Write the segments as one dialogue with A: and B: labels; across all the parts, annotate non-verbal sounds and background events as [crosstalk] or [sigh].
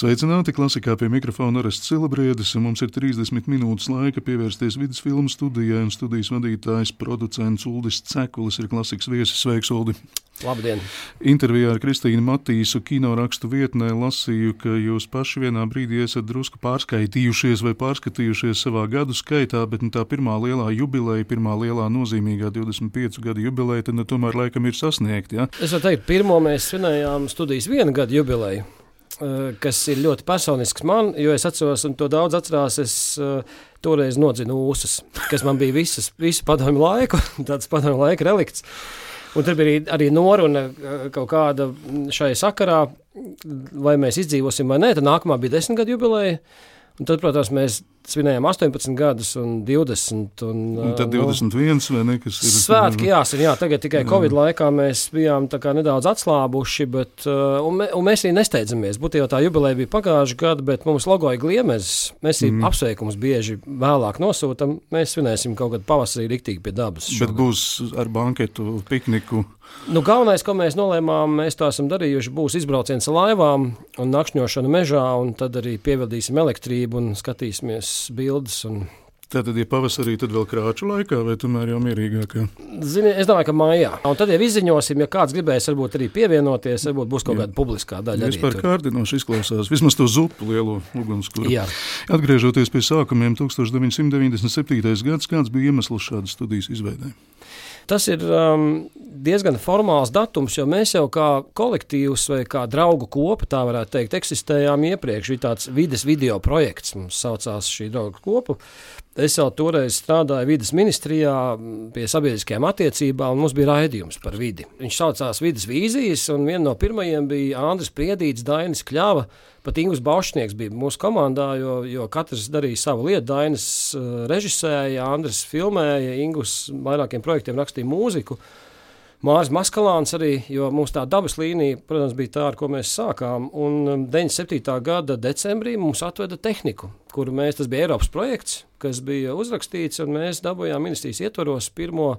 A: Sveicināti klasikā pie mikrofona Arests Celebrēdis. Mums ir 30 minūtes laika pievērsties vidus filmu studijai, un studijas vadītājs, producents Uldis Cekulis ir klasikas viesis. Sveiks, Uldi!
B: Labdien!
A: Intervijā ar Kristīnu Matīsu kino rakstu vietnē lasīju, ka jūs paši vienā brīdī esat drusku pārskaitījušies vai pārskatījušies savā gadu skaitā, bet nu, tā pirmā lielā jubileja, pirmā lielā nozīmīgā 25 gadu jubileja, tad nu, tomēr laikam ir sasniegta. Ja?
B: Es varu teikt, pirmo mēs svinējām studijas viena gada jubileju kas ir ļoti personisks man, jo es atceros, un to daudz atcerās. Es, uh, Toreiz nodzinu ūsas, kas man bija visas, visu padomju laiku, [laughs] tāds padomju laika relikts. Un tur bija arī noruna kaut kāda šai sakarā, vai mēs izdzīvosim vai nē. Tad nākamā bija desmit gadu jubileja. Un tad, protams, mēs svinējām 18 gadus un 20. Un,
A: un tad 21 nu, vai ne? Kas
B: ir svētki, jāsaka, jā, tagad tikai jā. Covid laikā mēs bijām nedaudz atslābuši, bet un, un mēs arī nesteidzamies. Būtībā tā jubileja bija pagājušā gada, bet mums logoja gliemezes. Mēs mm. apsveikumus bieži vēlāk nosūtam. Mēs svinēsim kaut kad pavasarī riktīgi pie dabas.
A: Šogad. Bet būs ar banketu, pikniku.
B: Nu, galvenais, ko mēs nolēmām, mēs to esam darījuši, būs izbrauciens ar laivām un nakšņošana mežā, un tad arī pievadīsim elektrību un skatīsimies bildes. Un
A: Tātad, ja pavasarī, tad vēl krāču laikā, vai tomēr jau mierīgāk?
B: Zini, es domāju, ka mājā. Un tad jau izziņosim, ja kāds gribēs, varbūt arī pievienoties, varbūt būs kaut kāda publiskā daļa.
A: Vispār kārdinoši izklausās, vismaz to zupu lielo ugunskura. Jā. Atgriežoties pie sākumiem, 1997. gads, kāds bija iemesls šādas studijas izveidē?
B: Tas ir um, diezgan formāls datums, jo mēs jau kā kolektīvs vai kā draugu kopa, tā varētu teikt, eksistējām iepriekš. Bija tāds vides video projekts, mums saucās šī draugu kopa. Es jau toreiz strādāju vidas ministrijā pie sabiedriskajām attiecībām, un mums bija raidījums par vidi. Viņš saucās Vides vīzijas, un viena no pirmajiem bija Andris Priedīts, Dainis Kļava. Pat Ingūns Baušnieks bija mūsu komandā, jo, jo katrs darīja savu lietu. Dainis uh, režisēja, Andris filmēja, Ingūns vairākiem projektiem rakstīja mūziku. Mārcis Maskalāns arī, jo mums tā dabas līnija, protams, bija tā, ar ko mēs sākām. Un 97. Um, gada decembrī mums atveda tehniku, kuru mēs, tas bija Eiropas projekts, kas bija uzrakstīts, un mēs dabūjām ministrijas ietvaros pirmo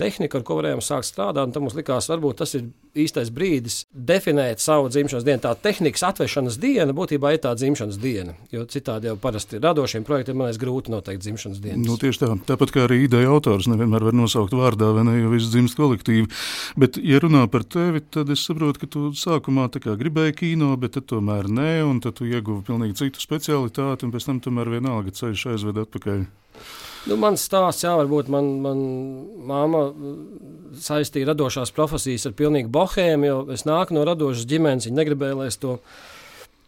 B: tehnika, ar ko varējām sākt strādāt. Tad mums likās, varbūt tas ir īstais brīdis definēt savu dzimšanas dienu. Tā tehnikas atvešanas diena būtībā ir tā dzimšanas diena. Jo citādi jau parasti radošiem projektiem man ir grūti noteikt dzimšanas dienu.
A: Nu, tieši tā. Tāpat kā arī ideja autors nevienmēr var nosaukt vārdā, vai ne, jo viss dzimst kolektīvi. Bet, ja runā par tevi, tad es saprotu, ka tu sākumā gribēji kino, bet tomēr nē, un tad tu ieguvi pilnīgi citu specialitāti, un pēc tam tomēr vienalga ceļš aizved atpakaļ.
B: Nu, mans stāsts, jā, varbūt man, man māma saistīja radošās profesijas ar pilnīgu bohēmu, jo es nāku no radošas ģimenes. Viņa negribēja, lai es to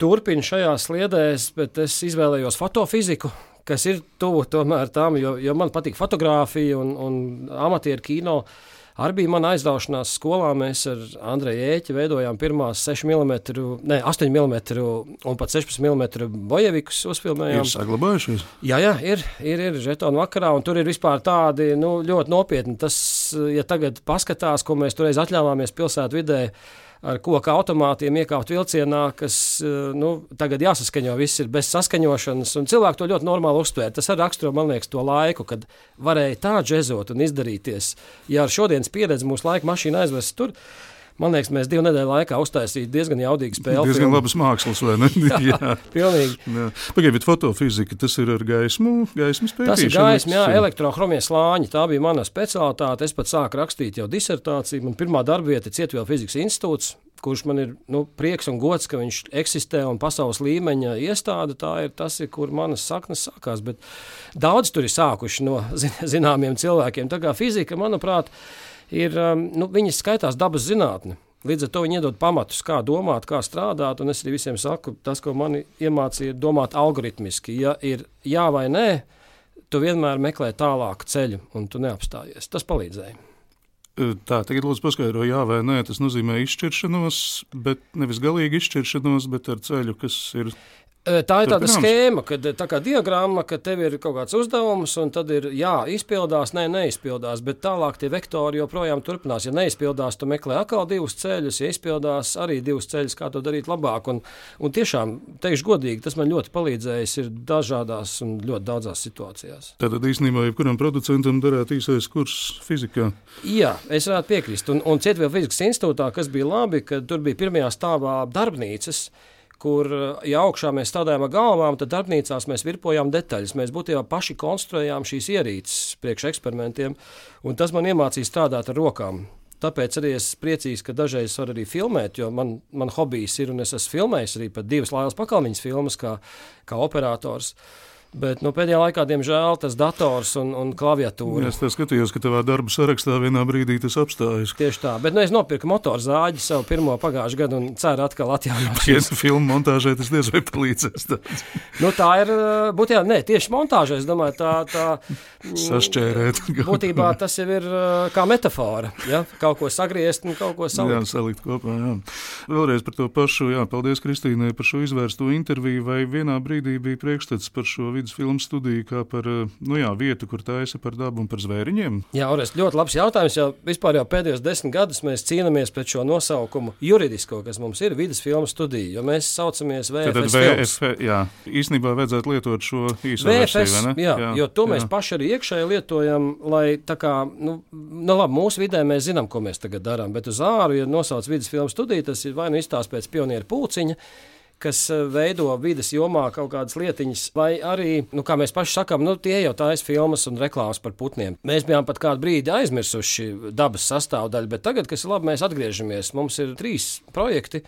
B: turpinu šajās sliedēs, bet es izvēlējos fotofiziku, kas ir tuvu tomēr tam, jo, jo man patīk fotografija un, un amatieru kino. Uh, Arī bija mana aizraušanās skolā. Mēs ar Andreju Ēķi veidojām pirmās 6 mm, ne 8 mm un pat 16 mm bojevikus uzfilmējām.
A: Ir saglabājušies?
B: Jā, jā, ir, ir, ir žetonu vakarā, un tur ir vispār tādi nu, ļoti nopietni. Tas, ja tagad paskatās, ko mēs toreiz atļāvāmies pilsētu vidē, ar koku automātiem iekāpt vilcienā, kas eh, nu, tagad jāsaskaņo, viss ir bez saskaņošanas, un cilvēki to ļoti normāli uztvēr. Tas arī raksturo, man liekas, to laiku, kad varēja tā džezot un izdarīties. Ja ar šodienas pieredzi mūsu laika mašīna aizvest tur, Man liekas, mēs divu nedēļu laikā uztaisījām diezgan jaudīgu spēli.
A: Diezgan labas mākslas, vai ne? [laughs]
B: jā, jā, pilnīgi.
A: Pagaidiet, fotofizika, tas ir ar gaismu, gaismas pētīšanu.
B: Tas ir gaisma, jā, elektrohromie slāņi. Tā bija mana specialitāte. Es pat sāku rakstīt jau disertāciju. Man pirmā darba vieta ir Cietuvielas fizikas institūts kurš man ir nu, prieks un gods, ka viņš eksistē un pasaules līmeņa iestāde. Tā ir tas, ir, kur manas saknes sākās. Bet daudz tur ir sākuši no zināmiem cilvēkiem. Tā kā fizika, manuprāt, ir ir, um, nu, viņas skaitās dabas zinātne. Līdz ar to viņi iedod pamatus, kā domāt, kā strādāt. Un es arī visiem saku, tas, ko man iemācīja, ir domāt algoritmiski. Ja ir jā vai nē, tu vienmēr meklē tālāku ceļu, un tu neapstājies. Tas palīdzēja.
A: Tā, tagad lūdzu paskaidro, jā vai nē, tas nozīmē izšķiršanos, bet nevis galīgi izšķiršanos, bet ar ceļu, kas ir
B: Tā ir tāda schēma, kad tā kā diagramma, ka tev ir kaut kāds uzdevums, un tad ir jā, izpildās, nē, neizpildās, bet tālāk tie vektori joprojām turpinās. Ja neizpildās, tu meklē atkal divus ceļus, ja izpildās arī divus ceļus, kā to darīt labāk. Un, un tiešām, teikšu godīgi, tas man ļoti palīdzējis ir dažādās un ļoti daudzās situācijās.
A: Tātad īstenībā jebkuram producentam darētu īsais kurs fizikā.
B: Jā, es varētu piekrist. Un, un Cietuvielas fizikas institūtā, kas bija labi, ka tur bija pirmajā stāvā darbnīcas kur ja augšā mēs strādājām ar galvām, tad darbnīcās mēs virpojām detaļas. Mēs būtībā paši konstruējām šīs ierīces priekš eksperimentiem, un tas man iemācīja strādāt ar rokām. Tāpēc arī es priecīgs, ka dažreiz varu arī filmēt, jo man, man hobijs ir, un es esmu filmējis arī pat divas Lailas pakalniņas filmas kā, kā operators. Uh, Bet nu, pēdējā laikā, diemžēl, tas dators un, un klaviatūra.
A: Es skatījos, ka tavā darba sarakstā vienā brīdī tas apstājas.
B: Tieši tā, bet nu, es nopirku motoru zāģi savu pirmo pagājušā gadu un ceru atkal atjaunot.
A: Ja filmu montāžai tas diez vai palīdzēs.
B: nu, tā ir, būtībā, ne, tieši montāžai, es domāju, tā, tā
A: sašķērēt.
B: būtībā tas jau ir kā metafora, ja? kaut ko sagriezt un kaut ko salikt.
A: Jā, salikt kopā, jā. Vēlreiz par to pašu, jā, paldies Kristīnai par šo izvērsto interviju, vai vienā brīdī bija priekšstats par šo vidu filmu studiju kā par eh, nu jā, vietu, kur taisa par dabu un par zvērņiem?
B: Jā, Ores, ļoti labs jautājums. Jau vispār jau pēdējos desmit gadus mēs cīnāmies pret šo nosaukumu juridisko, kas mums ir vidas filmu studija, jo mēs saucamies VFS. Tad VFS,
A: jā, īstenībā vajadzētu lietot šo īso VFS, versiju,
B: jā, jā, jo to jā. mēs paši arī iekšēji lietojam, lai tā kā, nu, nu labi, mūsu vidē mēs zinām, ko mēs tagad darām, bet uz āru, ja nosauc vidas filmu studiju, tas ir vai nu izstāsts pēc pionieru pulciņa, kas eh, veido vidas jomā kaut kādas lietiņas, vai arī, nu, kā mēs paši sakām, nu, tie jau tā ir filmas un reklāmas par putniem. Mēs bijām pat kādu brīdi aizmirsuši dabas sastāvdaļu, bet tagad, kas ir labi, mēs atgriežamies. Mums ir trīs projekti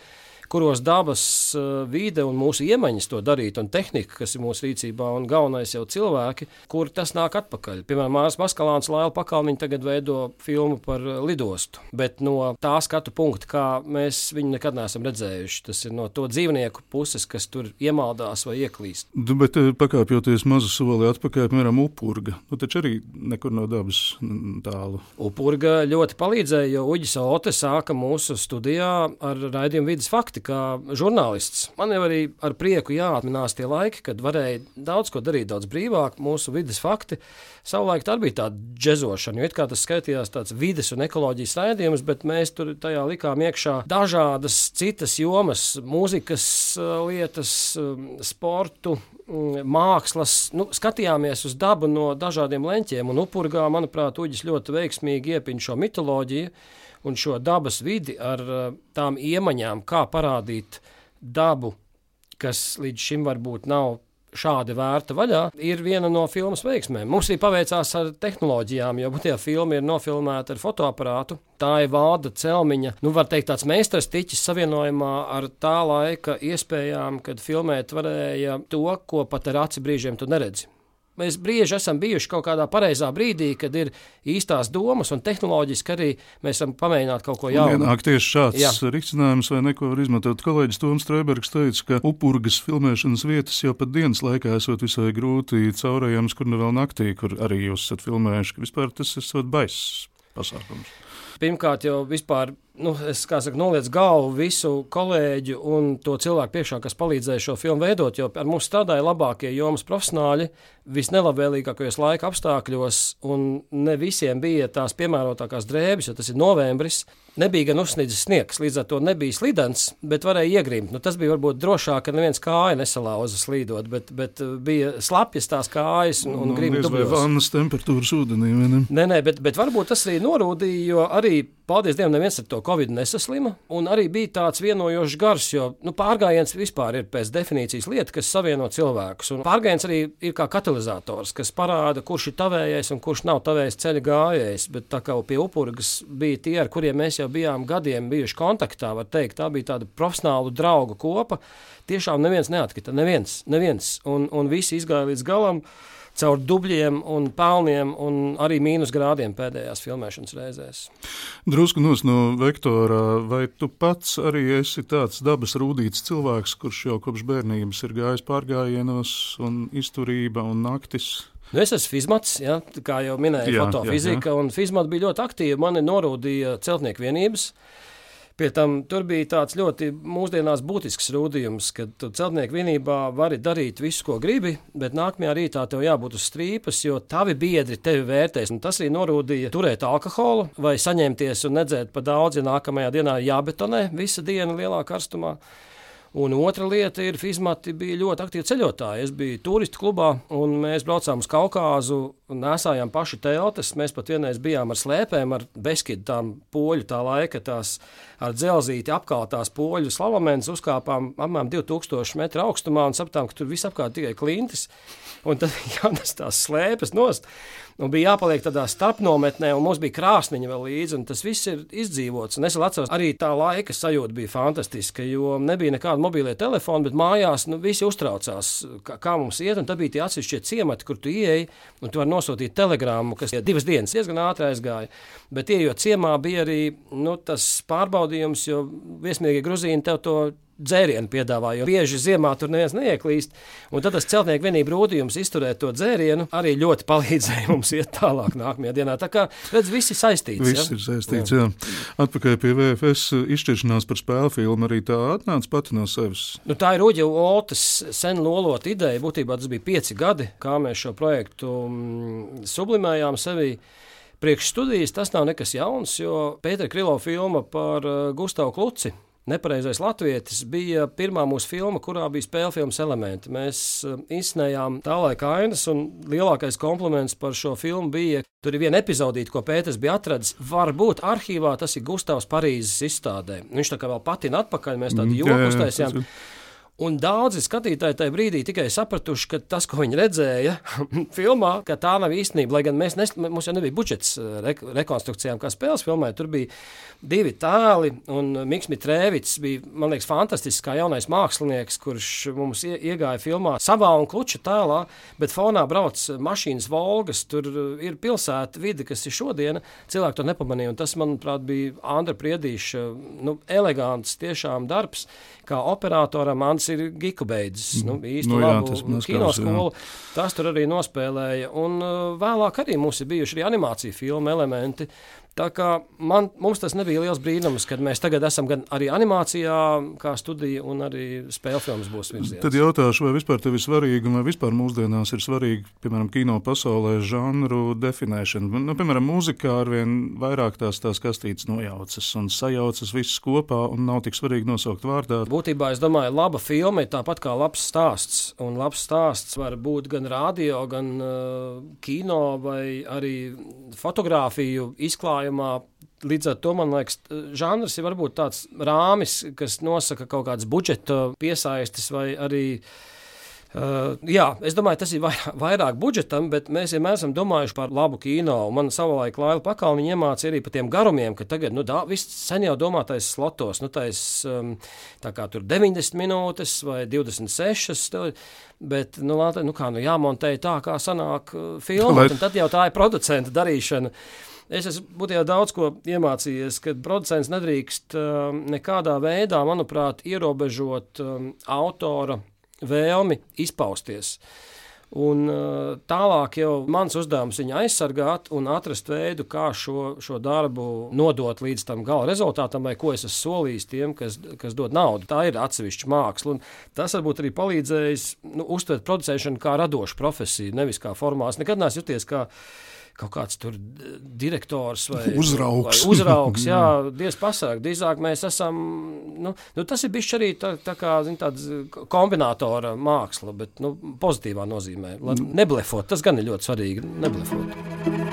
B: kuros dabas eh, vide un mūsu iemaņas to darīt, un tehnika, kas ir mūsu rīcībā, un galvenais jau cilvēki, kur tas nāk atpakaļ. Piemēram, Mārcis Maskalāns, Laila Pakalniņa tagad veido filmu par eh, lidostu, bet no tā skatu punkta, kā mēs viņu nekad neesam redzējuši. Tas ir no to dzīvnieku puses, kas tur iemaldās vai ieklīst.
A: Bet eh, pakāpjoties mazu soli atpakaļ, piemēram, upurga, nu taču arī nekur no dabas tālu.
B: Upurga ļoti palīdzēja, jo Uģis Ote sāka mūsu studijā ar raidījumu vidas faktu fakti, kā žurnālists. Man jau arī ar prieku jāatminās tie laiki, kad varēja daudz ko darīt, daudz brīvāk. Mūsu vidas fakti savulaik tā bija tāda džezošana, jo it kā tas skaitījās tāds vides un ekoloģijas raidījums, bet mēs tur tajā likām iekšā dažādas citas jomas, mūzikas lietas, sportu, mākslas, nu, skatījāmies uz dabu no dažādiem leņķiem. Un upurgā, manuprāt, Uģis ļoti veiksmīgi iepiņ šo mitoloģiju un šo dabas vidi ar eh, tām iemaņām, kā parādīt dabu, kas līdz šim varbūt nav šādi vērta vaļā, ir viena no filmas veiksmēm. Mums arī paveicās ar tehnoloģijām, jo tie filmi ir nofilmēti ar fotoaparātu. Tā ir vāda celmiņa, nu, var teikt, tāds meistars tiķis savienojumā ar tā laika iespējām, kad filmēt varēja to, ko pat ar aci brīžiem tu neredzi. Mēs bieži esam bijuši kaut kādā pareizā brīdī, kad ir īstās domas un tehnoloģiski arī mēs esam pamēģināti kaut ko jaunu.
A: Ienāk tieši šāds Jā. risinājums vai neko var izmantot. Kolēģis Toms Streibergs teica, ka upurgas filmēšanas vietas jau pat dienas laikā esot visai grūti caurējams, kur ne vēl naktī, kur arī jūs esat filmējuši, vispār tas esot baiss pasākums.
B: Pirmkārt, jau vispār nu, es saku, noliec galvu visu kolēģu un to cilvēku priekšā, kas palīdzēja šo filmu veidot, jo ar mums strādāja labākie jomas profesionāļi visnelabvēlīgākajos laika apstākļos, un ne visiem bija tās piemērotākās drēbes, jo tas ir novembris. Nebija gan uzsniedzis sniegs, līdz ar to nebija slidens, bet varēja iegrimt. Nu, tas bija varbūt drošāk, ka neviens kāja nesalauza slīdot, bet, bet uh, bija slapjas tās kājas un, un nu, grimta dubļos.
A: Vannas temperatūras ūdenī?
B: Nē, nē, bet, bet varbūt tas arī norūdīja, jo arī, paldies Dievam, neviens ar to Covid nesaslima. Un arī bija tāds vienojošs gars, jo nu, pārgājiens vispār ir pēc definīcijas lieta, kas savieno cilvēkus. Un pārgājiens arī ir kā katalizators, kas parāda, kurš ir tavējais un kurš nav tavējis ceļa gājējs. Bet tā kā pie upurgas bija tie, ar kuriem mēs jau bijām gadiem bijuši kontaktā, var teikt, tā bija tāda profesionāla draugu kopa. Tiešām neviens neatkrita, neviens, neviens. Un, un visi izgāja līdz galam caur dubļiem un pelniem un arī mīnusgrādiem pēdējās filmēšanas reizēs.
A: Drusku no vektora, vai tu pats arī esi tāds dabas rūtīts cilvēks, kurš jau kopš bērnības ir gājis pārgājienos un izturība un naktis?
B: Nu, es esmu fizmats, ja, kā jau minēju, fotofizika, un fizmats bija ļoti aktīva. Mani norūdīja celtnieku vienības. Pie tam tur bija tāds ļoti mūsdienās būtisks rūdījums, ka tu celtnieku vienībā vari darīt visu, ko gribi, bet nākamajā rītā tev jābūt uz strīpas, jo tavi biedri tevi vērtēs. Un tas arī norūdīja turēt alkoholu vai saņemties un nedzēt pa daudz, ja nākamajā dienā jābetonē visa diena lielā karstumā. Un otra lieta ir, ka Fizmati bija ļoti aktīvi ceļotāji. Es biju turistu klubā, un mēs braucām uz Kaukāzu nesājām paši teltis. Mēs pat vienreiz bijām ar slēpēm, ar beskidu tām poļu tā laika, tās ar dzelzīti apkaltās poļu slavamēns, uzkāpām apmēram 2000 metru augstumā un sapratām, ka tur viss apkārt tikai klintis. Un tad [laughs] jānes tās slēpes nost. Un bija jāpaliek tādā starpnometnē, un mums bija krāsniņa vēl līdzi, un tas viss ir izdzīvots. Un es atceros, arī tā laika sajūta bija fantastiska, jo nebija nekāda mobilie telefona, bet mājās nu, visi uztraucās, kā, kā mums iet, un tad bija tie atsevišķie ciemati, kur tu ieeji, un tu vari nosūtīt telegrāmu, kas divas dienas diezgan ātri aizgāja. Bet ieejot ciemā bija arī nu, tas pārbaudījums, jo viesmīgie gruzīni tev to dzērienu piedāvā, jo bieži ziemā tur neviens neieklīst. Un tad tas celtnieku vienību rūtījums izturēt to dzērienu arī ļoti palīdzēja [laughs] mums iet tālāk nākamajā dienā. Tā kā, redz, viss ir saistīts.
A: Viss ja? ir saistīts, jā. jā. Atpakaļ pie VFS izšķiršanās par spēļu filmu arī tā atnāca pati no sevis.
B: Nu, tā ir Uģa Oltes sen lolota ideja. Būtībā tas bija pieci gadi, kā mēs šo projektu mm, sublimējām sevi. Priekšstudijas tas nav nekas jauns, jo Pētera Krilo filma par uh, Gustavu Kluci Nepareizais latvietis bija pirmā mūsu filma, kurā bija spēļu filmas elementi. Mēs uh, izsnējām tā laika ainas, un lielākais kompliments par šo filmu bija, tur ir viena epizodīte, ko Pēters bija atradzis. Varbūt arhīvā tas ir Gustavs Parīzes izstādē. Viņš tā kā vēl patina atpakaļ, mēs tādu mm, joku uztaisījām. Un daudzi skatītāji tajā brīdī tikai sapratuši, ka tas, ko viņi redzēja [laughs] filmā, tā nav īstenība. Lai gan mēs nes, mums jau nebija budžets eh, re, rekonstrukcijām, kā spēles filmē. Tur bija divi tēli, Mikls Mitrēvits bija, man liekas, fantastisks kā jaunais mākslinieks, kurš mums ie, iegāja filmā savā un kluča tēlā, bet fonā brauc mašīnas Volgas. Tur ir pilsēta vide, kas ir šodiena. Cilvēki to nepamanīja, tas, manuprāt, bija Andra Priedīša nu, elegants tiešām darbs, kā operatoram. Andrs ir Giku beidzis. Nu,
A: mhm. īsti nu, jā, labu
B: kinoskolu. Tas tur arī nospēlēja. Un uh, vēlāk arī mums ir bijuši arī animācija filmu elementi. Tā kā man, mums tas nebija liels brīnums, kad mēs tagad esam gan arī animācijā, kā studija, un arī spēļu filmas būs virziens.
A: Tad jautāšu, vai vispār tev ir svarīgi, un vai vispār mūsdienās ir svarīgi, piemēram, kino pasaulē žanru definēšana. Nu, piemēram, mūzikā arvien vairāk tās, tās kastītes nojaucas un sajaucas visas kopā, un nav tik svarīgi nosaukt vārdā.
B: Būtībā es domāju, laba filma ir tāpat kā labs stāsts, un labs stāsts var būt gan radio, gan uh, kino vai arī fotografiju izklājumu jautājumā. Līdz ar to man liekas, žanrs ir varbūt tāds rāmis, kas nosaka kaut kādas budžeta piesaistes vai arī. Uh, jā, es domāju, tas ir vairāk, vairāk budžetam, bet mēs vienmēr esam domājuši par labu kino. Man savulaik Laila Pakalniņa iemācīja arī par tiem garumiem, ka tagad, nu, tā, viss sen jau domātais slotos, nu, tais, um, tā kā tur 90 minūtes vai 26, bet, nu, lāte, nu kā, nu, jāmontē tā, kā sanāk uh, filma, tad jau tā ir producenta darīšana. Uh, Es esmu jau daudz ko iemācījies, ka producents nedrīkst uh, nekādā veidā, manuprāt, ierobežot um, autora vēlmi izpausties. Un, uh, tālāk jau mans uzdevums viņu aizsargāt un atrast veidu, kā šo, šo darbu nodot līdz tam gala rezultātam, vai ko es esmu solījis tiem, kas, kas dod naudu. Tā ir atsevišķa māksla. Tas varbūt arī palīdzējis nu, uztvert producēšanu kā radošu profesiju, nevis kā formāls. Nekad neesmu juties kā kaut kāds tur direktors vai [laughs]
A: uzraugs.
B: Vai uzraugs [laughs] jā, Dievs pasaka, drīzāk mēs esam, nu, nu tas ir bijis arī tā, tā kā, zin, tāds kombinātora māksla, bet, nu, pozitīvā nozīmē. Neblefot, tas gan ir ļoti svarīgi, neblefot.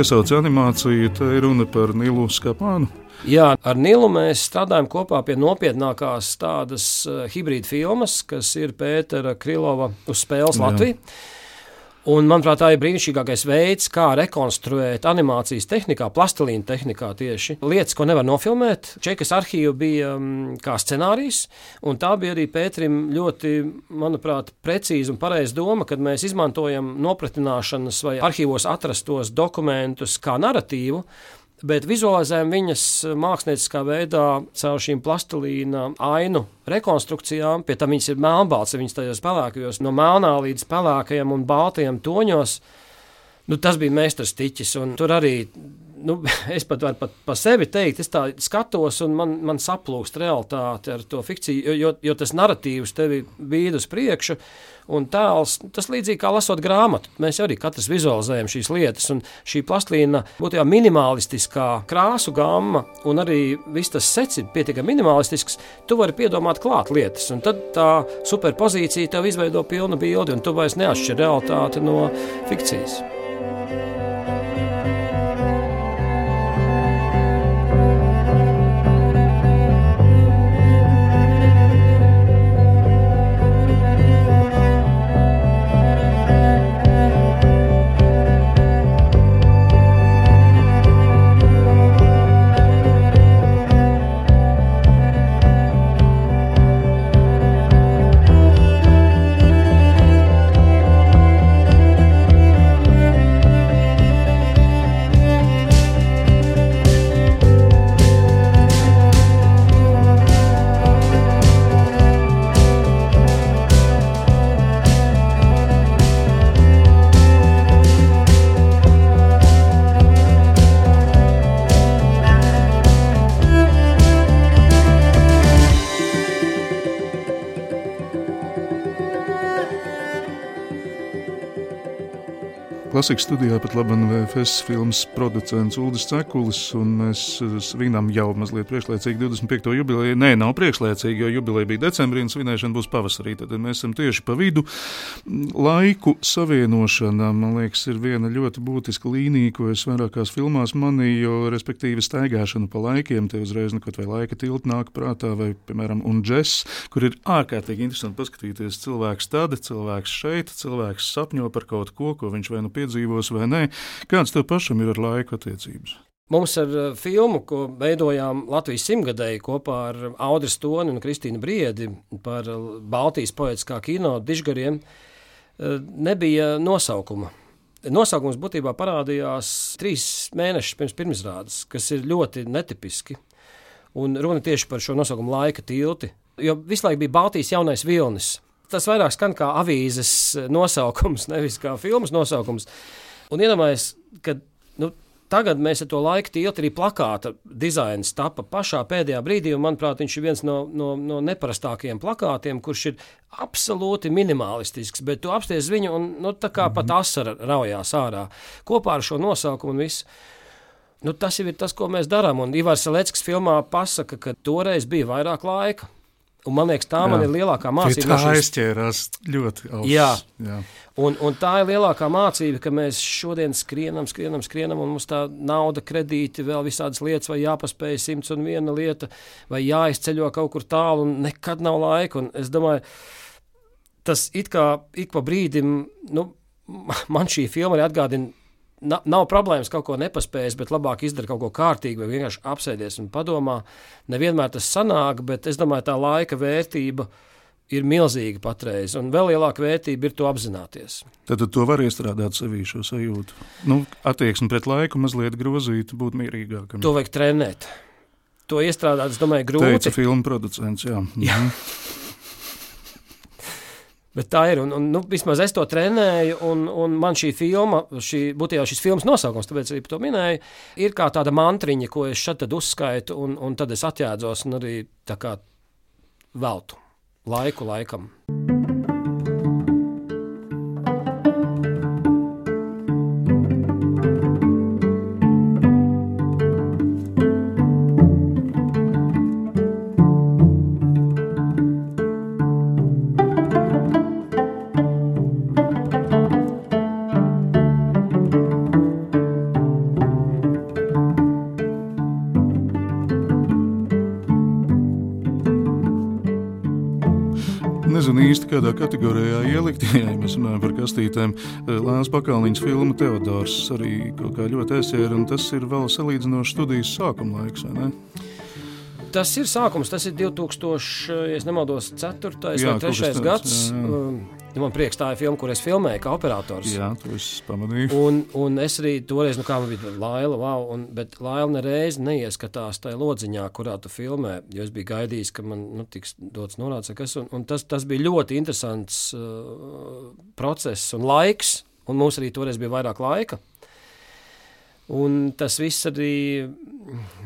A: Piesauc animāciju, te ir runa par Nilu Skapānu.
B: Jā, ar Nilu mēs strādājam kopā pie nopietnākās tādas uh, hibrīda filmas, kas ir Pētera Krilova uz spēles Latvijā. Un, manuprāt, tā ir brīnišķīgākais veids, kā rekonstruēt animācijas tehnikā, plastelīna tehnikā tieši lietas, ko nevar nofilmēt. Čekas arhīva bija um, kā scenārijs, un tā bija arī Pēterim ļoti, manuprāt, precīza un pareiza doma, kad mēs izmantojam nopratināšanas vai arhīvos atrastos dokumentus kā narratīvu bet vizualizējam viņas mākslinieckā veidā caur šīm plastilīna ainu rekonstrukcijām. Pie tam viņas ir melnbalts, viņas tajos pelēkajos, no melnā līdz pelēkajam un baltajam toņos. Nu, tas bija meistars tiķis, un tur arī nu, [laughs] es pat varu pat par sevi teikt, es tā skatos, un man, man saplūst realitāte ar to fikciju, jo, jo tas narratīvs tevi bīd uz priekšu. Un tēls, tas līdzīgi kā lasot grāmatu. Mēs arī katrs vizualizējam šīs lietas, šī plastīna būtībā minimalistiskā krāsu gama, un arī viss tas sets ir pietiekami minimalistisks. Tu vari piedomāt klāt lietas, un tad tā superpozīcija tev izveido pilnu bildi, un tu vairs neatšķir realitāti no fikcijas.
A: Klasikas studijā pat labi VFS filmas producents Ulris Cekulis, un mēs eh, svinām jau mazliet priekšlaicīgi 25. jubileju. Nē, nav priekšlaicīgi, jo jubileja bija decembrī un svinēšana būs pavasarī. Tad mēs esam tieši pa vidu. Laiku savienošana, man liekas, ir viena ļoti būtiska līnija, ko es vairākās filmās manīju, respektīvi, staigāšana pa laikiem, te uzreiz nekot vai laika tilti nāk prātā, vai, piemēram, un džess, kur ir ārkārtīgi interesanti paskatīties cilvēks tad, cilvēks šeit, cilvēks sapņo par kaut ko, ko viņš vai nu piedzīvo piedzīvos vai nē. Kāds tev pašam ir ar laika attiecības?
B: Mums ar uh, filmu, ko veidojām Latvijas simtgadēji kopā ar Audru Stoni un Kristīnu Briedi par Baltijas poetiskā kino dižgariem, uh, nebija nosaukuma. Nosaukums būtībā parādījās trīs mēnešus pirms pirmizrādes, kas ir ļoti netipiski. Un runa tieši par šo nosaukumu laika tilti, jo visu laiku bija Baltijas jaunais vilnis tas vairāk skan kā avīzes nosaukums, nevis kā filmas nosaukums. Un iedomājieties, ka nu, tagad mēs ar to laiku tiltu arī plakāta dizains tapa pašā pēdējā brīdī, un manuprāt, viņš ir viens no, no, no neparastākajiem plakātiem, kurš ir absolūti minimalistisks, bet tu apsties viņu un nu, tā kā mm -hmm. pat asara raujās ārā kopā ar šo nosaukumu un visu. Nu, tas jau ir tas, ko mēs darām. Un Ivars Leckis filmā pasaka, ka toreiz bija vairāk laika. Un man liekas, tā jā. man ir lielākā mācība.
A: Tā šis... aizķērās ļoti augsts.
B: Jā. jā. Un, un tā ir lielākā mācība, ka mēs šodien skrienam, skrienam, skrienam, un mums tā nauda, kredīti, vēl visādas lietas, vai jāpaspēj simts un viena lieta, vai jāizceļo kaut kur tālu, un nekad nav laika. Un es domāju, tas it kā ik pa brīdim, nu, [laughs] man šī filma arī atgādina nav, nav problēmas kaut ko nepaspējis, bet labāk izdara kaut ko kārtīgu, vai vienkārši apsēdies un padomā. Nevienmēr tas sanāk, bet es domāju, tā laika vērtība ir milzīga patreiz, un vēl lielāka vērtība ir to apzināties.
A: Tad, tad to var iestrādāt sevī šo sajūtu. Nu, attieksmi pret laiku mazliet grozīt, būt mierīgākam.
B: To vajag trenēt. To iestrādāt, es domāju, grūti.
A: Teica filmu producents, jā.
B: jā. [laughs] Bet tā ir. Un, un, nu, vismaz es to trenēju, un, un man šī filma, šī, būtībā šis filmas nosaukums, tāpēc arī to minēju, ir kā tāda mantriņa, ko es šeit uzskaitu, un, un tad es atjēdzos un arī tā kā veltu laiku laikam.
A: Kādā kategorijā ielikt. [laughs] Ja mēs runājam par kastītēm, eh, Lēns Pakalniņš filma Teodors arī kaut kā ļoti aizsēra, un tas ir vēl salīdzinoši studijas sākuma laiks, vai ne?
B: Tas ir sākums, tas ir 2000, ja nemaldos, 4. Jā, vai 3. gads. Jā, jā. Um, man prieks, tā ir filma, kur es filmēju kā operators.
A: Jā, to es pamanīju.
B: Un, un es arī toreiz, nu kā man bija Laila, wow, un, bet Laila nereiz neieskatās tajā lodziņā, kurā tu filmē, jo es biju gaidījis, ka man nu, tiks dots norāds, kas, un, un tas, tas bija ļoti interesants uh, process un laiks, un mums arī toreiz bija vairāk laika. Un tas viss arī,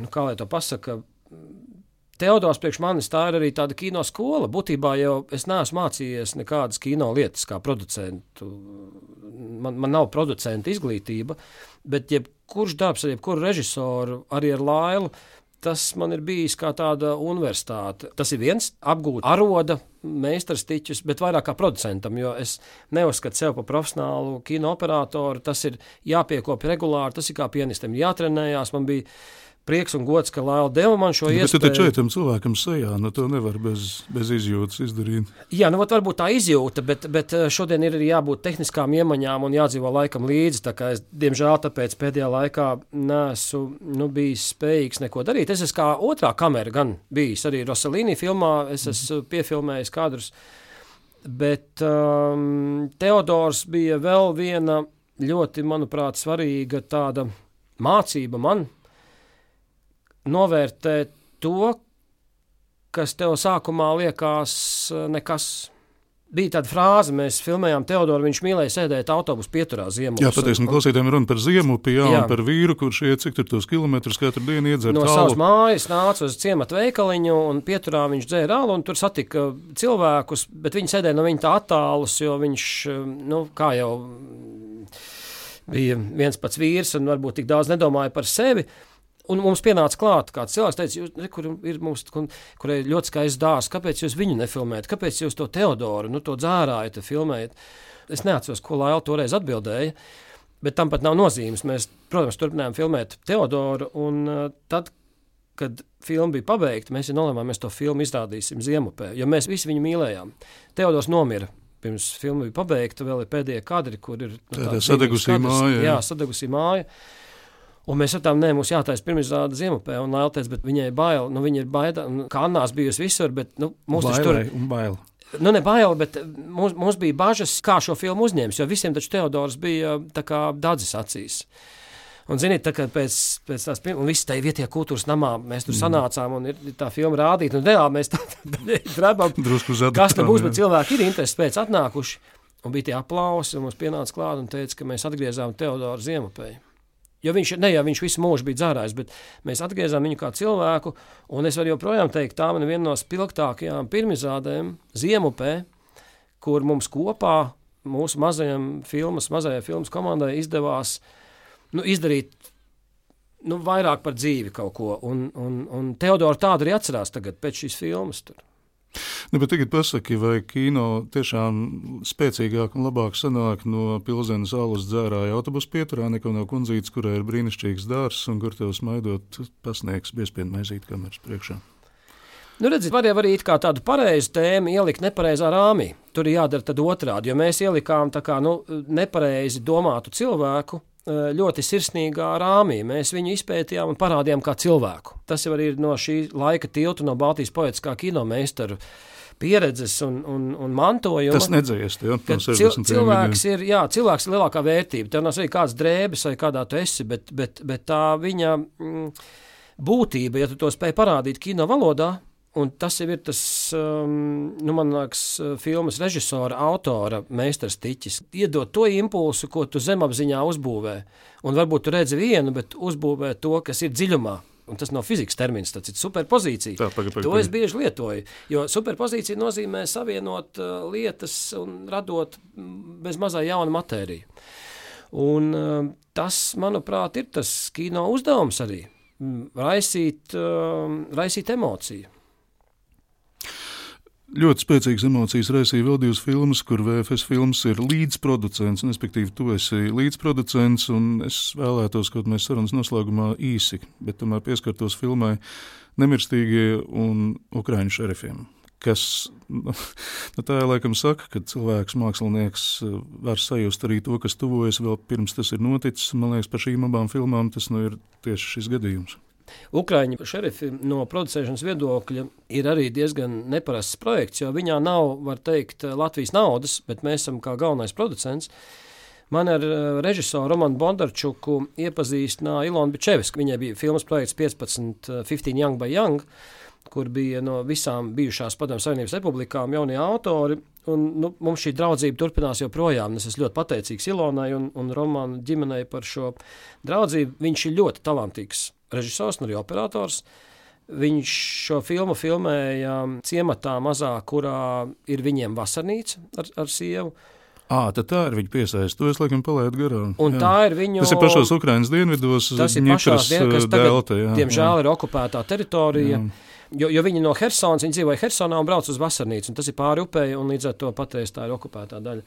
B: nu, kā lai to pasaka, Teodors priekš manis tā ir arī tāda kino skola. Būtībā jau es neesmu mācījies nekādas kino lietas kā producentu. Man, man nav producenta izglītība, bet jebkurš darbs ar jebkuru režisoru, arī ar Lailu, tas man ir bijis kā tāda universitāte. Tas ir viens apgūt aroda meistarstiķus, bet vairāk kā producentam, jo es neuzskatu sevi par profesionālu kino operatoru. Tas ir jāpiekopja regulāri, tas ir kā pianistam jātrenējās. Man bija prieks un gods, ka Lēla deva man šo iespēju.
A: Bet tu taču tam cilvēkam sejā, nu to nevar bez, bez izjūtas izdarīt.
B: Jā, nu varbūt tā izjūta, bet, bet eh, šodien ir arī jābūt tehniskām iemaņām un jādzīvo laikam līdzi. Tā kā es, diemžēl, tāpēc pēdējā laikā neesmu nu, bijis spējīgs neko darīt. Es esmu kā otrā kamera gan bijis arī Rosalīnī filmā, es esmu piefilmējis kadrus. Bet um, Teodors bija vēl viena ļoti, manuprāt, svarīga tāda mācība man, novērtēt to, kas tev sākumā liekas eh, nekas. Bija tāda frāze, mēs filmējām Teodoru. Viņš mīlēja sēdēt autobusu pieturā ziemā.
A: Jā, pateiksim, klausītājiem runa par ziemu, jā, jā. par vīru, kurš iet cik tos kilometrus katru dienu iedzer.
B: No tālu. savas mājas nāca uz ciemata veikaliņu, un pieturā viņš dzēra alu, un tur satika cilvēkus, bet viņi sēdēja no viņa tā attālus, jo viņš, eh, nu, kā jau bija viens pats vīrs, un varbūt tik daudz nedomāja par sevi. Un mums pienāca klāt, kāds cilvēks teica, jūs, ne, kur ir mūsu, kur, kur ir ļoti skaists dārsts, kāpēc jūs viņu nefilmējat, kāpēc jūs to Teodoru, nu, to dzērājat, filmējat. Es neatceros, ko Laila toreiz atbildēja, bet tam pat nav nozīmes. Mēs, protams, turpinājām filmēt Teodoru, un uh, tad, kad filma bija pabeigta, mēs jau nolēmām, mēs to filmu izrādīsim Ziemupē, jo mēs visi viņu mīlējām. Teodors nomira. Pirms filma bija pabeigta, vēl ir pēdējie kadri, kur ir
A: nu, tā, tā sadegusī māja.
B: Jā, sadegusī māja. Un mēs sapratām, nē, mums jātaisa pirmizrāde Ziemupē, un Laila teica, bet viņai bail, nu viņa ir baida, un kā Annās bijusi visur, bet, nu, mums
A: tas tur. Un bail.
B: Nu, ne bail, bet mums, mums bija bažas, kā šo filmu uzņems, jo visiem taču Teodors bija dadzis acīs. Un, ziniet, tā pēc, pēc tās pirmās, un viss tajā vietējā kultūras namā mēs tur mm. sanācām, un ir tā filma rādīta, un reāli mēs [laughs] drabām. [laughs]
A: Drusku.
B: Kas tad būs, bet cilvēki ir interesi pēc atnākuši, un bija tie aplausi, un mums pienāca klāt un teica, ka mēs atgriezām Teodoru Ziemupēju. Jo viņš, ne jau viņš visu mūžu bija dzērājis, bet mēs atgriezām viņu kā cilvēku. Un es varu joprojām teikt, tā ir viena no spilgtākajām pirmizrādēm Ziemupē, kur mums kopā, mūsu mazajam filmas, mazajai filmas komandai izdevās nu, izdarīt nu, vairāk par dzīvi kaut ko. Un, un, un Teodora tādu arī atcerās tagad pēc šīs filmas. Tur.
A: Nu, bet tagad pasaki, vai kino tiešām spēcīgāk un labāk sanāk no pilsēnas alus dzērāja autobusu pieturā nekā no kundzītes, kurai ir brīnišķīgs dārs un kur tev smaidot pasniegs biespienu maizīt kameras priekšā.
B: Nu, redziet, var jau arī tādu pareizu tēmu ielikt nepareizā rāmī. Tur ir jādara otrādi, jo mēs ielikām kā, nu, nepareizi domātu cilvēku ļoti sirsnīgā rāmī. Mēs viņu izpētījām un parādījām kā cilvēku. Tas jau ir no šī laika tilta, no Baltijas poetiskā kinomeistaru pieredzes un, un, un mantojuma.
A: Tas nedzēs, jo
B: cil, cilvēks ir, jā, cilvēks ir lielākā vērtība. Tev nav svarīgi kāds drēbes vai kādā tu esi, bet, bet, bet tā viņa mm, būtība, ja tu to spēj parādīt kino valodā, Un tas jau ir tas, um, nu, man liekas, filmas režisora, autora meistars tiķis. Iedot to impulsu, ko tu zemapziņā uzbūvē. Un varbūt tu redzi vienu, bet uzbūvē to, kas ir dziļumā. Un tas nav fizikas termins, tas ir superpozīcija. Tā, paga, paga, to es bieži lietoju. Jo superpozīcija nozīmē savienot uh, lietas un radot mm, bez mazā jaunu matēriju. Un, uh, tas, manuprāt, ir tas kino uzdevums arī mm, raisīt, uh, raisīt emociju.
A: Ļoti spēcīgas emocijas raisīja vēl divas filmas, kur VFS filmas ir līdzproducents, respektīvi, tu esi līdzproducents, un es vēlētos, kaut mēs sarunas noslēgumā īsi, bet tomēr pieskartos filmai Nemirstīgie un Ukraiņu šerifiem. Kas nu, tā ir laikam saka, ka cilvēks, mākslinieks var sajust arī to, kas tuvojas vēl pirms tas ir noticis. Man liekas, par šīm abām filmām tas nu ir tieši šis gadījums.
B: Ukrāņu šerifi no producēšanas viedokļa ir arī diezgan neparasts projekts, jo viņā nav, var teikt, Latvijas naudas, bet mēs esam kā galvenais producents. Man ar eh, režisoru Romanu Bondarčuku iepazīstināja Ilona Bičeviska. Viņai bija filmas projekts 15, 15 Young by Young, kur bija no visām bijušās Padomju Savienības republikām jaunie autori. Un, nu, mums šī draudzība turpinās joprojām. Es esmu ļoti pateicīgs Ilonai un, un Romanai ģimenei par šo draudzību. Viņš ir ļoti talantīgs režisors un arī operators. Viņš šo filmu filmēja ciematā mazā, kurā ir viņiem vasarnīca ar, ar sievu.
A: À, tā ir viņa piesaiste. To es laikam palaidu garām.
B: Un jā. tā ir viņu.
A: Tas ir pašos Ukraiņas dienvidos,
B: tas ir pašās dienvidos, kas delta, jā, diemžēl, jā. ir okupētā teritorija. Jā. Jo, jo viņi no Helsinas, viņi dzīvoja Helsonā un brauc uz vasarnīcu, tas ir pāri upei, un līdz ar to patreiz tā ir okupētā daļa.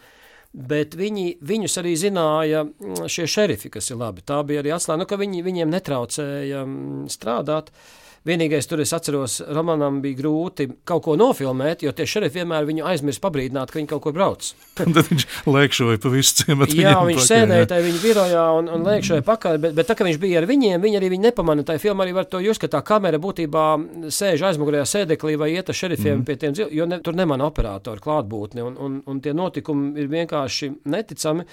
B: Bet viņi, viņus arī zināja mm, šie šerifi, kas ir labi. Tā bija arī atslēga, nu, ka viņi, viņiem netraucēja mm, strādāt. Vienīgais tur es atceros, Romanam bija grūti kaut ko nofilmēt, jo tie šerifi vienmēr viņu aizmirst pabrīdināt, ka viņi kaut kur brauc. [laughs]
A: Tad viņš lēkšoja pa visu ciematu.
B: Jā, viņš pakaļ, sēdēja tajā viņa birojā un, un lēkšoja pakaļ, bet, bet tā, ka viņš bija ar viņiem, viņi arī viņu nepamana. Tā filma arī var to just, ka tā kamera būtībā sēž aizmugurējā sēdeklī vai iet ar šerifiem mm. pie tiem, jo ne, tur nemana operātori klātbūtni un, un, un tie notikumi ir vienkārši neticami.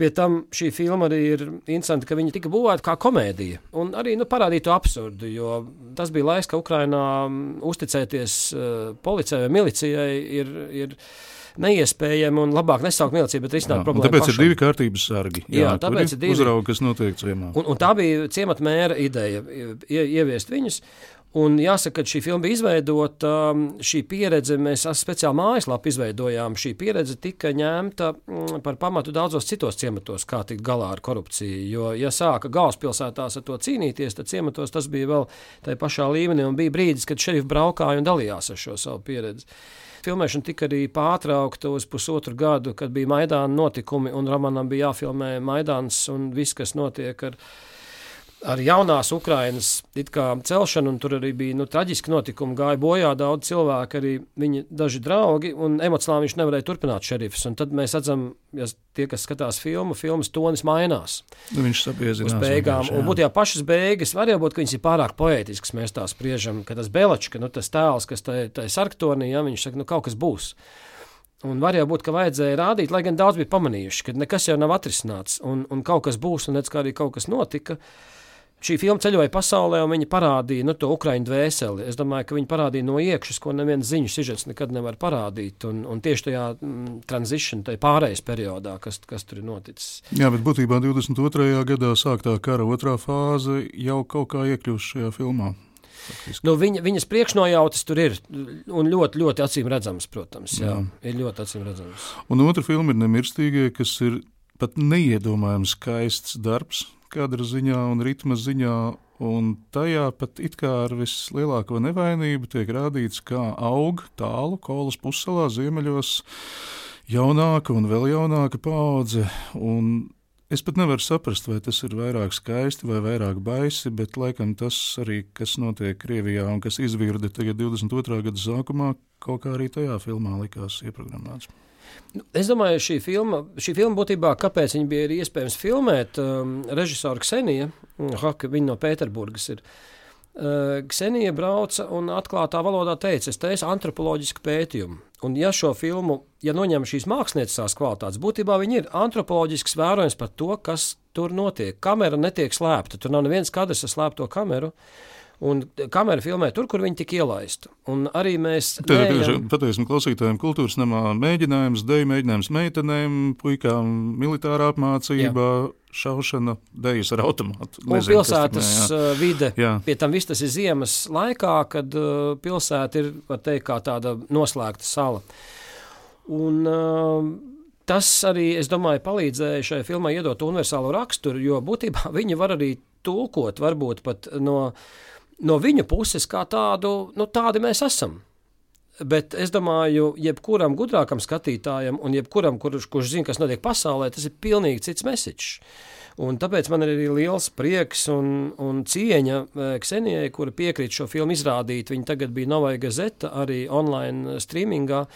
B: Pie tam šī filma arī ir interesanta, ka viņa tika būvēta kā komēdija. Un arī nu, parādīja to absurdu, jo tas bija laiks, ka Ukrainā uzticēties uh, policijai vai milicijai ir. ir neiespējami un labāk nesaukt miliciju, bet risināt problēmu.
A: Tāpēc
B: pašam.
A: ir divi kārtības sargi. Jā, jā tāpēc ir divi uzraugi, kas notiek ciemā.
B: Un, un tā bija ciemata mēra ideja ie, ieviest viņus. Un jāsaka, ka šī filma bija izveidota, šī pieredze, mēs speciāli mājaslapu izveidojām. Šī pieredze tika ņemta par pamatu daudzos citos ciematos, kā tikt galā ar korupciju. Jo, ja sāka galvaspilsētās ar to cīnīties, tad ciematos tas bija vēl tajā pašā līmenī, un bija brīdis, kad šerifi braukāja un dalījās ar šo savu pieredzi. Filmēšana tika arī pārtraukta uz pusotru gadu, kad bija Maidāna notikumi, un Romanam bija jāfilmē Maidāns un viss, kas notiek ar viņu ar jaunās Ukrainas celšanu, un tur arī bija nu, traģiski notikumi. Gāja bojā daudz cilvēku, arī viņa daži draugi, un emocionāli viņš nevarēja turpināt šerifs. Un tad mēs redzam, ja tie, kas skatās filmu, filmas tonis mainās.
A: Nu, viņš sapiezinās.
B: Uz beigām, un būtībā pašas beigas var jau būt, ka viņas ir pārāk poētiskas, mēs tā spriežam, ka tas Belačs, ka nu, tas tēls, kas tajā sarktonī, ja, viņš saka, nu kaut kas būs. Un var jau būt, ka vajadzēja rādīt, lai gan daudz bija pamanījuši, ka nekas jau nav atrisināts, un, un kaut kas būs, un redz, kā arī kaut kas notika. Uh, Šī filma ceļoja pasaulē, un viņi parādīja nu, to ukraiņu dvēseli. Es domāju, ka viņi parādīja no iekšas, ko neviens ziņu sižets nekad nevar parādīt. Un, un tieši tajā mm, transition, tajā pārējais periodā, kas, kas tur ir noticis.
A: Jā, bet būtībā 22. gadā sāktā kara otrā fāze jau kaut kā iekļūst šajā filmā.
B: Nu, viņa, viņas priekšnojautas tur ir un ļoti, ļoti acīm redzams, protams. Jā, jā. Ir ļoti acīm redzams.
A: Un otra filma ir Nemirstīgie, kas ir pat neiedomājams skaists darbs kadra ziņā un ritma ziņā. Un tajā pat it kā ar vislielāko nevainību tiek rādīts, kā aug tālu kolas pussalā ziemeļos jaunāka un vēl jaunāka paudze. Un es pat nevaru saprast, vai tas ir vairāk skaisti vai vairāk baisi, bet laikam tas arī, kas notiek Krievijā un kas izvirda tagad 22. gada sākumā, kaut kā arī tajā filmā likās ieprogrammēts.
B: Es domāju, šī filma, šī filma būtībā, kāpēc viņa bija iespējams filmēt, um, režisora Ksenija, mm, Haka, viņa no Pēterburgas ir. Uh, Ksenija brauca un atklātā valodā teica, es teicu antropoloģisku pētījumu. Un ja šo filmu, ja noņem šīs mākslinieckās kvalitātes, būtībā viņi ir antropoloģisks vērojums par to, kas tur notiek. Kamera netiek slēpta, tur nav neviens kadrs ar slēpto kameru. Uh, Un kamera filmē tur, kur viņi tika ielaisti. Un arī mēs.
A: Pateiksim klausītājiem, kultūras namā mēģinājums, deju mēģinājums meitenēm, puikām, militārā apmācība. Jā. Šaušana, dēļas ar automātu.
B: Nezinu, pilsētas tas, uh, vide. Jā. Pie tam viss tas ir ziemas laikā, kad uh, pilsēta ir, var teikt, kā tāda noslēgta sala. Un, uh, tas arī, es domāju, palīdzēja šai filmai iedot universālu raksturu, jo būtībā [laughs] viņi var arī tulkot varbūt pat no no viņu puses kā tādu, nu, tādi mēs esam. Bet es domāju, jebkuram gudrākam skatītājam, un jebkuram, kurš, kurš zina, kas notiek pasaulē, tas ir pilnīgi cits mesiķis. Un tāpēc man ir arī liels prieks un, un cieņa eh, Ksenijai, kura piekrīt šo filmu izrādīt. Viņa tagad bija Novai Gazeta, arī online streamingā.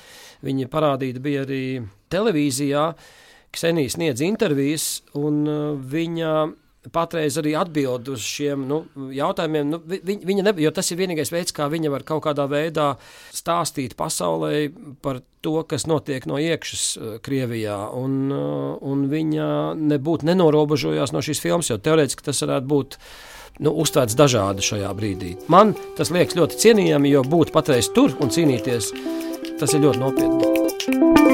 B: Viņa parādīta bija arī televīzijā. Ksenija sniedz intervijas, un eh, viņa patreiz arī atbild uz šiem nu, jautājumiem. Nu, viņa, viņa ne, jo tas ir vienīgais veids, kā viņa var kaut kādā veidā stāstīt pasaulē par to, kas notiek no iekšas uh, Krievijā. Un, uh, un viņa nebūtu nenorobežojās no šīs filmas, jo teorētiski tas varētu būt. Nu, uztvērts dažādi šajā brīdī. Man tas liekas ļoti cienījami, jo būt patreiz tur un cīnīties, tas ir ļoti nopietni.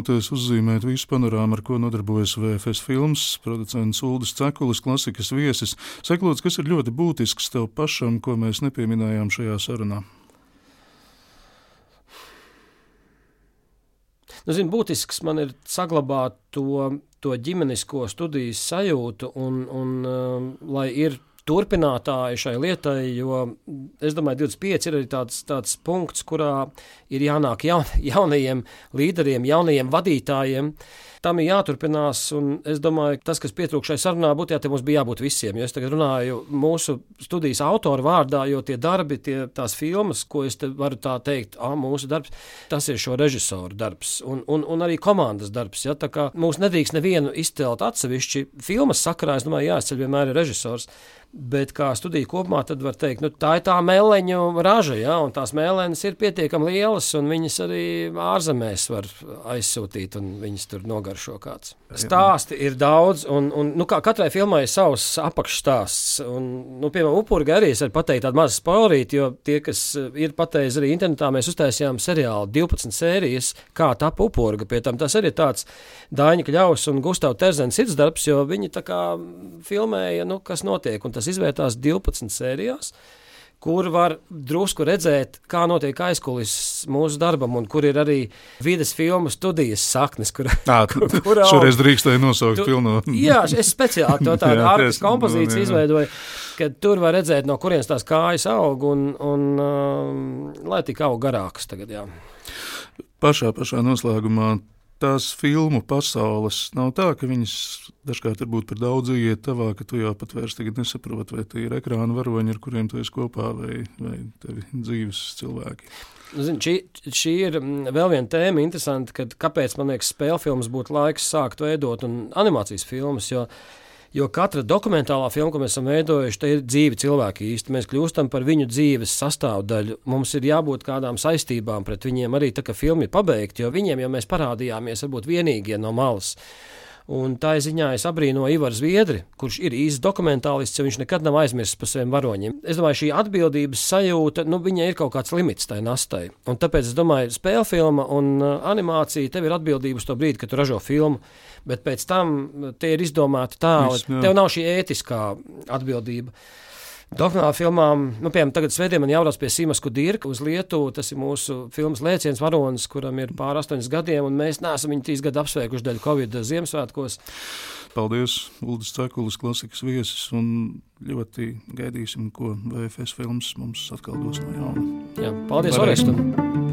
A: Minūtēs uzzīmēt visu panorāmu, ar ko nodarbojas VFS filmas, producents Uldis Cekulis, klasikas viesis. Seklots, kas ir ļoti būtisks tev pašam, ko mēs nepieminējām šajā sarunā?
B: Nu, zin, būtisks man ir saglabāt to, to ģimenisko studijas sajūtu, un, un um, lai ir turpinātāji šai lietai, jo es domāju, 25 ir arī tāds, tāds punkts, kurā ir jānāk jaun, [laughs] jaunajiem līderiem, jaunajiem vadītājiem. Tam ir jāturpinās, es domāju, tas, kas pietrūkst šai sarunā, būtu, te mums bija jābūt visiem. Jo es tagad runāju mūsu studijas autoru vārdā, jo tie darbi, tie, tās filmas, ko es te varu tā teikt, ah, mūsu darbs, tas ir šo režisoru darbs un, un, un arī komandas darbs. Ja? Mūs nedrīkst nevienu izcelt atsevišķi filmas sakarā, es domāju, jāizceļ vienmēr ir režisors. Bet kā studija kopumā, tad var teikt, nu, tā ir tā mēleņu raža, ja, un tās mēlēnes ir pietiekami lielas, un viņas arī ārzemēs var aizsūtīt, un viņas tur nogaršo kāds. Stāsti ir daudz, un, un nu, katrai filmai ir savs apakšstāsts. Un, nu, piemēram, upurga arī es varu pateikt tādu mazu spoilīti, jo tie, kas ir pateicis arī internetā, mēs uztaisījām seriālu 12 sērijas, kā tapa upurga. Pie tam tas arī tāds Dāņa Kļaus un Gustav Terzens sirdsdarbs, jo viņi tā kā filmēja, nu, kas notiek. Un tas izvērtās 12 sērijās kur var drusku redzēt, kā notiek aizkulisēs mūsu darbam, un kur ir arī vidas filmu studijas saknes. Kur,
A: à, [laughs] kur, kur šoreiz drīkstēja nosaukt tu, pilno.
B: jā, es speciāli to [laughs] tādu ārpus kompozīciju izveidoju, ka tur var redzēt, no kurienes tās kājas aug, un, un um, lai tik aug garākas tagad, jā.
A: Pašā, pašā noslēgumā tās filmu pasaules nav tā, ka viņas dažkārt varbūt par daudz iet tavā, ka tu jau pat vairs nesaproti, vai tie ir ekrāna varoņi, ar kuriem tu esi kopā, vai, vai tevi dzīves cilvēki.
B: Nu, zin, šī, šī ir mm, vēl viena tēma, interesanta, kad, kāpēc man liekas, spēļu filmas būtu laiks sākt veidot un animācijas filmas. Jo, Jo katra dokumentālā filma, ko mēs esam veidojuši, ir dzīvi cilvēki īsti. Mēs kļūstam par viņu dzīves sastāvdaļu. Mums ir jābūt kādām saistībām pret viņiem arī tā, ka filma ir pabeigta, jo viņiem jau mēs parādījāmies varbūt vienīgie no malas. Un tā ziņā es abrīnoju Ivaru Zviedri, kurš ir īsts dokumentālists, jo viņš nekad nav aizmirsis par saviem varoņiem. Es domāju, šī atbildības sajūta, nu, viņai ir kaut kāds limits tai nastai. Un tāpēc es domāju, spēļu filma un uh, animācija tev ir atbildība uz to brīdi, kad tu ražo filmu. Bet pēc tam tie ir izdomāti tā, ka tev nav šī ētiskā atbildība. Dokumentālām filmām, nu, piemēram, tagad svētdien man jābrauc pie Simas Kudirka uz Lietuvu. Tas ir mūsu filmas lēciens varonis, kuram ir pār astoņas gadiem, un mēs neesam viņu trīs gadu apsveikuši dēļ Covid Ziemassvētkos.
A: Paldies, Uldis Cekulis, klasikas viesis, un ļoti gaidīsim, ko VFS filmas mums atkal dos no jauna.
B: Jā, paldies, Orestam!